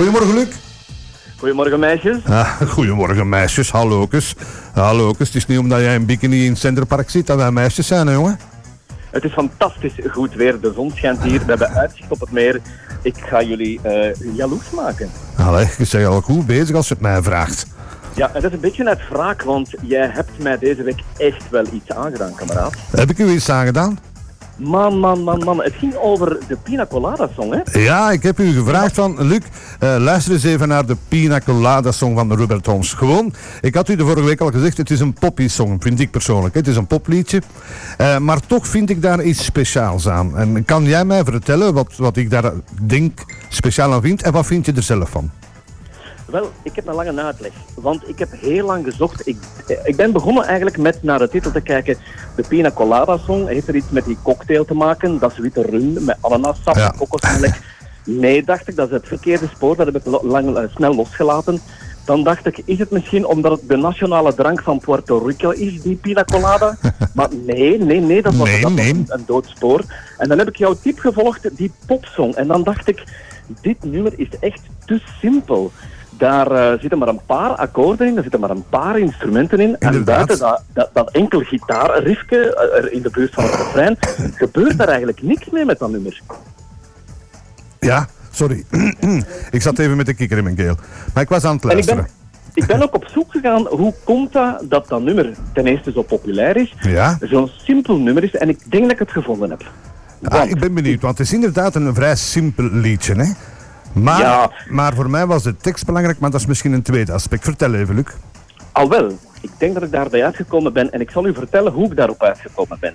Goedemorgen, Luc. Goedemorgen, meisjes. Ah, goedemorgen, meisjes. Hallo, Hallo, Het is niet omdat jij een bikini in het Centerpark zit dat wij meisjes zijn, hè, jongen. Het is fantastisch goed weer. De zon schijnt hier. We hebben uitzicht op het meer. Ik ga jullie uh, jaloers maken. Allee, je bent al goed bezig als je het mij vraagt. Ja, het is een beetje uit wraak, want jij hebt mij deze week echt wel iets aangedaan, kameraad. Heb ik u iets aangedaan? Man, man, man, man. Het ging over de Pina Colada Song, hè? Ja, ik heb u gevraagd van, Luc, uh, luister eens even naar de Pina Colada Song van Robert Holmes. Gewoon, ik had u de vorige week al gezegd, het is een poppy song, vind ik persoonlijk. Het is een popliedje. Uh, maar toch vind ik daar iets speciaals aan. En kan jij mij vertellen wat, wat ik daar denk speciaal aan vind en wat vind je er zelf van? Wel, ik heb een lange uitleg. Want ik heb heel lang gezocht. Ik, ik ben begonnen eigenlijk met naar de titel te kijken. De Pina Colada Song. Heeft er iets met die cocktail te maken? Dat is witte rum met ananassap en kokosmelk. Nee, dacht ik, dat is het verkeerde spoor. Dat heb ik lang, uh, snel losgelaten. Dan dacht ik, is het misschien omdat het de nationale drank van Puerto Rico is, die pina colada? maar nee, nee, nee, dat was, nee, dat nee. een, een spoor. En dan heb ik jouw tip gevolgd, die popsong. En dan dacht ik, dit nummer is echt te simpel. Daar uh, zitten maar een paar akkoorden in, er zitten maar een paar instrumenten in. En buiten dat, dat, dat enkel gitaarriffje uh, in de buurt van het refrein, gebeurt er eigenlijk niks mee met dat nummer. Ja, sorry. ik zat even met de kikker in mijn keel. Maar ik was aan het luisteren. Ik ben, ook op zoek gegaan, hoe komt dat dat dat nummer ten eerste zo populair is, ja? zo'n simpel nummer is, en ik denk dat ik het gevonden heb. Ah, ik ben benieuwd, want het is inderdaad een vrij simpel liedje, hè? Maar, ja. maar voor mij was de tekst belangrijk, maar dat is misschien een tweede aspect. Vertel even, Luc. Al wel, ik denk dat ik daarbij uitgekomen ben en ik zal u vertellen hoe ik daarop uitgekomen ben.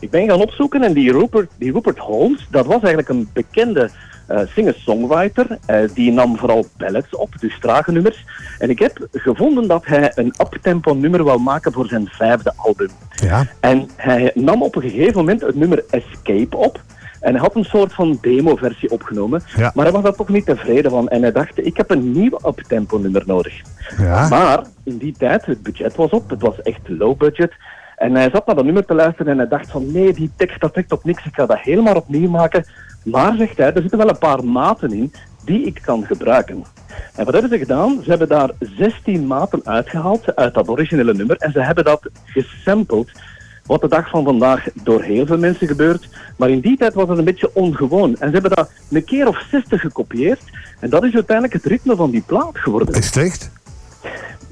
Ik ben gaan opzoeken en die Rupert, die Rupert Holmes, dat was eigenlijk een bekende uh, singer-songwriter. Uh, die nam vooral ballads op, dus trage nummers. En ik heb gevonden dat hij een uptempo nummer wou maken voor zijn vijfde album. Ja. En hij nam op een gegeven moment het nummer Escape op. En hij had een soort van demo-versie opgenomen. Maar hij was daar toch niet tevreden van. En hij dacht, ik heb een nieuw uptempo nummer nodig. Ja. Maar in die tijd, het budget was op. Het was echt low budget. En hij zat naar dat nummer te luisteren en hij dacht van nee, die tekst dat trekt op niks. Ik ga dat helemaal opnieuw maken. Maar, zegt hij, er zitten wel een paar maten in die ik kan gebruiken. En wat hebben ze gedaan? Ze hebben daar 16 maten uitgehaald uit dat originele nummer en ze hebben dat gesampled wat de dag van vandaag door heel veel mensen gebeurt. Maar in die tijd was het een beetje ongewoon. En ze hebben dat een keer of 60 gekopieerd. En dat is uiteindelijk het ritme van die plaat geworden. Is het echt?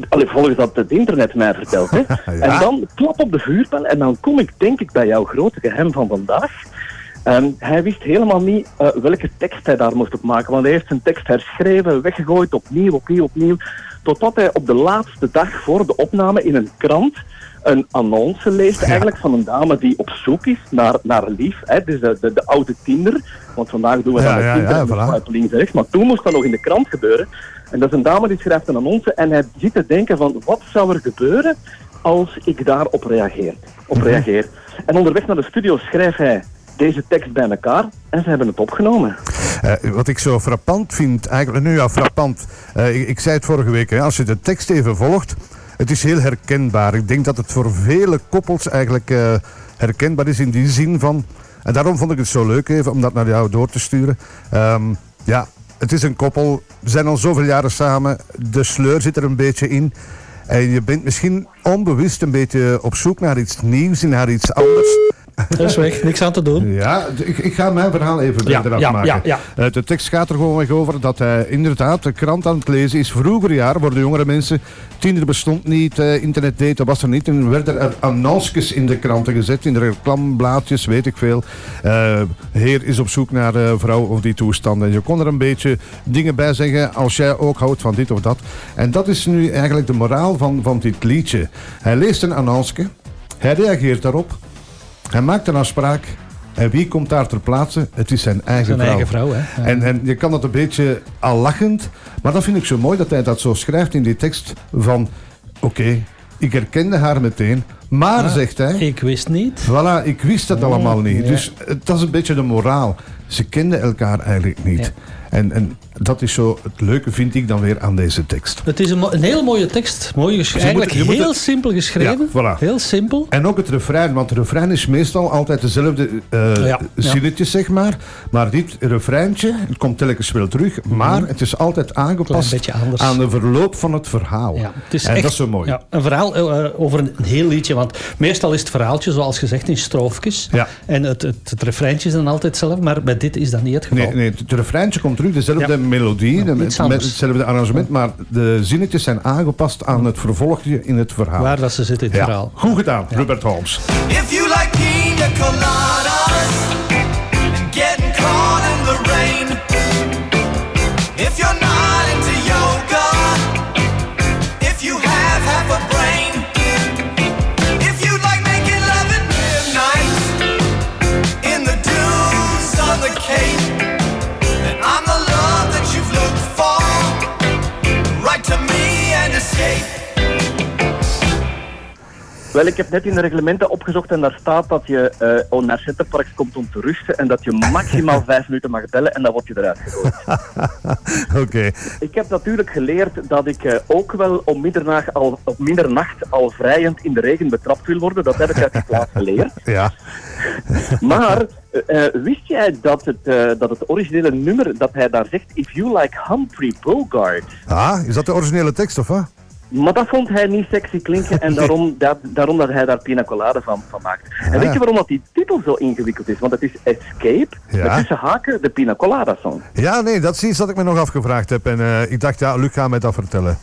Allee, volgens dat het internet mij vertelt. Hè. En dan klap op de vuurpijl en dan kom ik denk ik bij jouw grote geheim van vandaag. Um, hij wist helemaal niet uh, welke tekst hij daar moest op maken. Want hij heeft zijn tekst herschreven, weggegooid, opnieuw, opnieuw, opnieuw. Totdat hij op de laatste dag voor de opname in een krant een annonce leest eigenlijk van een dame die op zoek is naar, naar lief. Hè, dus de, de, de oude Tinder. Want vandaag doen we dat met ja, Tinder ja, voilà. links en rechts. Maar toen moest dat nog in de krant gebeuren. En dat is een dame die schrijft een annonce en hij zit te denken van wat zou er gebeuren als ik daarop reageer. Op mhm. reageer. En onderweg naar de studio schrijft hij deze tekst bij elkaar en ze hebben het opgenomen. Uh, wat ik zo frappant vind, eigenlijk, nu ja, frappant. Uh, ik, zei het vorige week, hè, als je de tekst even volgt, het is heel herkenbaar. Ik denk dat het voor vele koppels eigenlijk uh, herkenbaar is in die zin van... En daarom vond ik het zo leuk even om dat naar jou door te sturen. Um, ja, het is een koppel. We zijn al zoveel jaren samen. De sleur zit er een beetje in. En je bent misschien onbewust een beetje op zoek naar iets nieuws en naar iets anders. Dat is weg, niks aan te doen. Ja, ik, ik ga mijn verhaal even ja, eraf ja, maken. Ja, ja. Uh, de tekst gaat er gewoon weg over dat hij inderdaad de krant aan het lezen is. Vroeger jaar voor de jongere mensen. Tinder bestond niet, uh, internet data was er niet. En werden er annonces in de kranten gezet, in de reclameblaadjes, weet ik veel. Uh, heer is op zoek naar vrouw of die toestanden. Je kon er een beetje dingen bij zeggen als jij ook houdt van dit of dat. En dat is nu eigenlijk de moraal van, van dit liedje. Hij leest een annonce, hij reageert daarop. Hij maakt een afspraak. En wie komt daar ter plaatse? Het is zijn eigen zijn vrouw. Eigen vrouw hè? En, en je kan dat een beetje al lachend. Maar dat vind ik zo mooi dat hij dat zo schrijft in die tekst. Van oké, ik herkende haar meteen. Maar, zegt hij... Ik wist niet. Voilà, ik wist dat allemaal niet. Dus dat is een beetje de moraal. Ze kenden elkaar eigenlijk niet. En, en dat is zo het leuke, vind ik dan weer aan deze tekst. Het is een, een heel mooie tekst. Mooi geschreven. Eigenlijk heel simpel geschreven. Ja, voilà. Heel simpel. En ook het refrein, want het refrein is meestal altijd dezelfde uh, zinnetjes, zeg maar. Maar dit refreintje, het komt telkens wel terug, mhm. maar het is altijd aangepast aan de verloop van het verhaal. Ja, het is en echt, dat is zo mooi. Ja, een verhaal uh, over een heel liedje, want meestal is het verhaaltje, zoals gezegd, in stroofjes. Ja. En het, het, het refreintje is dan altijd hetzelfde, maar bij dit is dat niet het geval. Nee, nee het refreintje komt terug, dezelfde melodie, met, hetzelfde arrangement, maar de zinnetjes zijn aangepast aan het vervolgje in het verhaal. Waar dat ze zitten in het verhaal. Goed gedaan, Robert Holmes. If you like pina coladas and getting caught in the rain, Wel, ik heb net in de reglementen opgezocht en daar staat dat je uh, naar Centerparks komt om te rusten en dat je maximaal vijf minuten mag bellen en dan word je eruit gegooid. Oké. Ik heb natuurlijk geleerd dat ik uh, ook wel om middernacht al, op middernacht al vrijend in de regen betrapt wil worden. Dat heb ik uit de klas geleerd. ja. maar uh, wist jij dat het, dat het originele nummer dat hij daar zegt, If You Like Humphrey Bogart... Ah, is dat de originele tekst of wat? Maar dat vond hij niet sexy klinken en daarom dat, daarom dat hij daar pina colada van, van maakt. En weet je waarom dat die titel zo ingewikkeld is? Want het is Escape, ja. met tussen haken de pina colada song. Ja, nee, dat is iets dat ik me nog afgevraagd heb. En uh, ik dacht, ja, Luc gaat mij dat vertellen.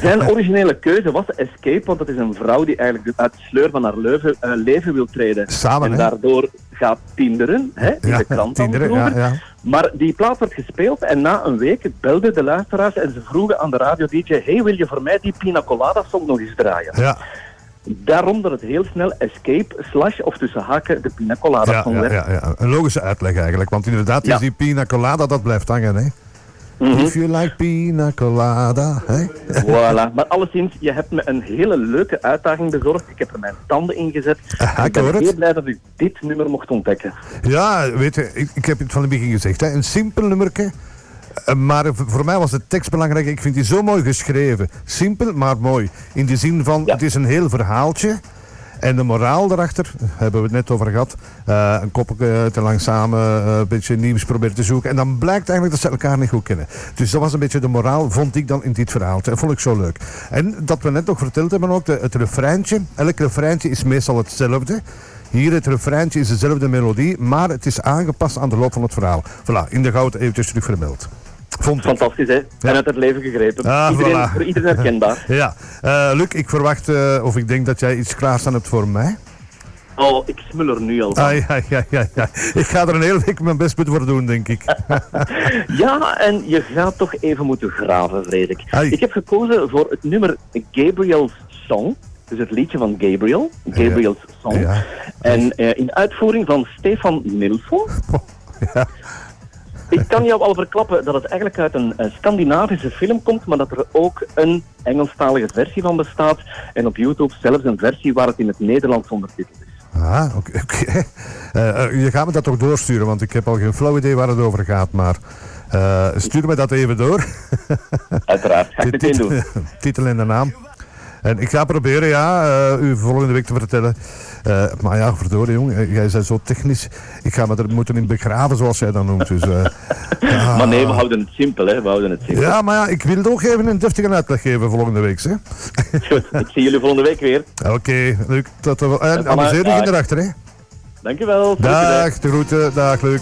Zijn originele keuze was Escape, want dat is een vrouw die eigenlijk uit de sleur van haar leven, uh, leven wil treden. Samen, En daardoor gaat tinderen, hè, in ja, de krant tinderen, ja, ja. Maar die plaat werd gespeeld en na een week belden de luisteraars en ze vroegen aan de radio-dj hey, wil je voor mij die Pina Colada song nog eens draaien? Ja. Daarom dat het heel snel Escape slash of tussen haken de Pina Colada song werd. Ja, ja, een logische uitleg eigenlijk, want inderdaad is die Pina Colada, dat blijft hangen, hè? Mm If you like pina colada. Hè? Voilà. Maar alleszins, je hebt me een hele leuke uitdaging bezorgd. Ik heb er mijn tanden in gezet. ik ben heel blij dat ik dit nummer mocht ontdekken. Ja, weet je, ik, ik heb het van het begin gezegd. Hè. Een simpel nummerke. Eh, maar voor mij was de tekst belangrijk. Ik vind die zo mooi geschreven. Simpel, maar mooi. In de zin van, het is een heel verhaaltje. En de moraal daarachter, hebben we het net over gehad. Uh, een koppeltje te lang uh, een beetje nieuws proberen te zoeken. En dan blijkt eigenlijk dat ze elkaar niet goed kennen. Dus dat was een beetje de moraal, vond ik dan in dit verhaal. Dat vond ik zo leuk. En dat we net nog verteld hebben ook, het refreintje. Elk refreintje is meestal hetzelfde. Hier het refreintje is dezelfde melodie, maar het is aangepast aan de loop van het verhaal. Voilà, in de goud eventjes terug vermeld. Vond Fantastisch, hè? Ja. En uit het leven gegrepen. Ah, iedereen, Voor iedereen herkenbaar. ja. Uh, Luc, ik verwacht, uh, of ik denk dat jij iets klaarstaan hebt voor mij. Oh, ik smul er nu al van. Ah, ja, ja, ja, ja. Ik ga er een hele week mijn best voor doen, denk ik. ja, en je gaat toch even moeten graven, Frederik. Ik heb gekozen voor het nummer Gabriel's Song. Dus het liedje van Gabriel, Gabriel's Song. Ja. En uh, in uitvoering van Stefan Nilsson. ja. Ik kan jou al verklappen dat het eigenlijk uit een, Scandinavische film komt, maar dat er ook een Engelstalige versie van bestaat. En op YouTube zelfs een versie waar het in het Nederlands ondertiteld is. Ah, oké. Eh, eh, je gaat me dat toch doorsturen, want ik heb al geen flauw idee waar het over gaat, maar... Uh, stuur me dat even door. Uiteraard, ga ik meteen doen. Titel en de naam. En ik ga proberen, ja, uh, u volgende week te vertellen. Uh, maar ja, verdorie jong, eh, jij bent zo technisch. Ik ga me er moeten in begraven, zoals jij dat noemt. Dus, uh, Maar nee, we houden het simpel, hè. We houden het simpel. Ja, maar ja, ik wil toch even een deftige uitleg geven volgende week, hè. Goed, ik zie jullie volgende week weer. Oké, okay, Luc. Tot, en amuseer je erachter, hè. Dankjewel. Dag, de groeten. Dag, Luc.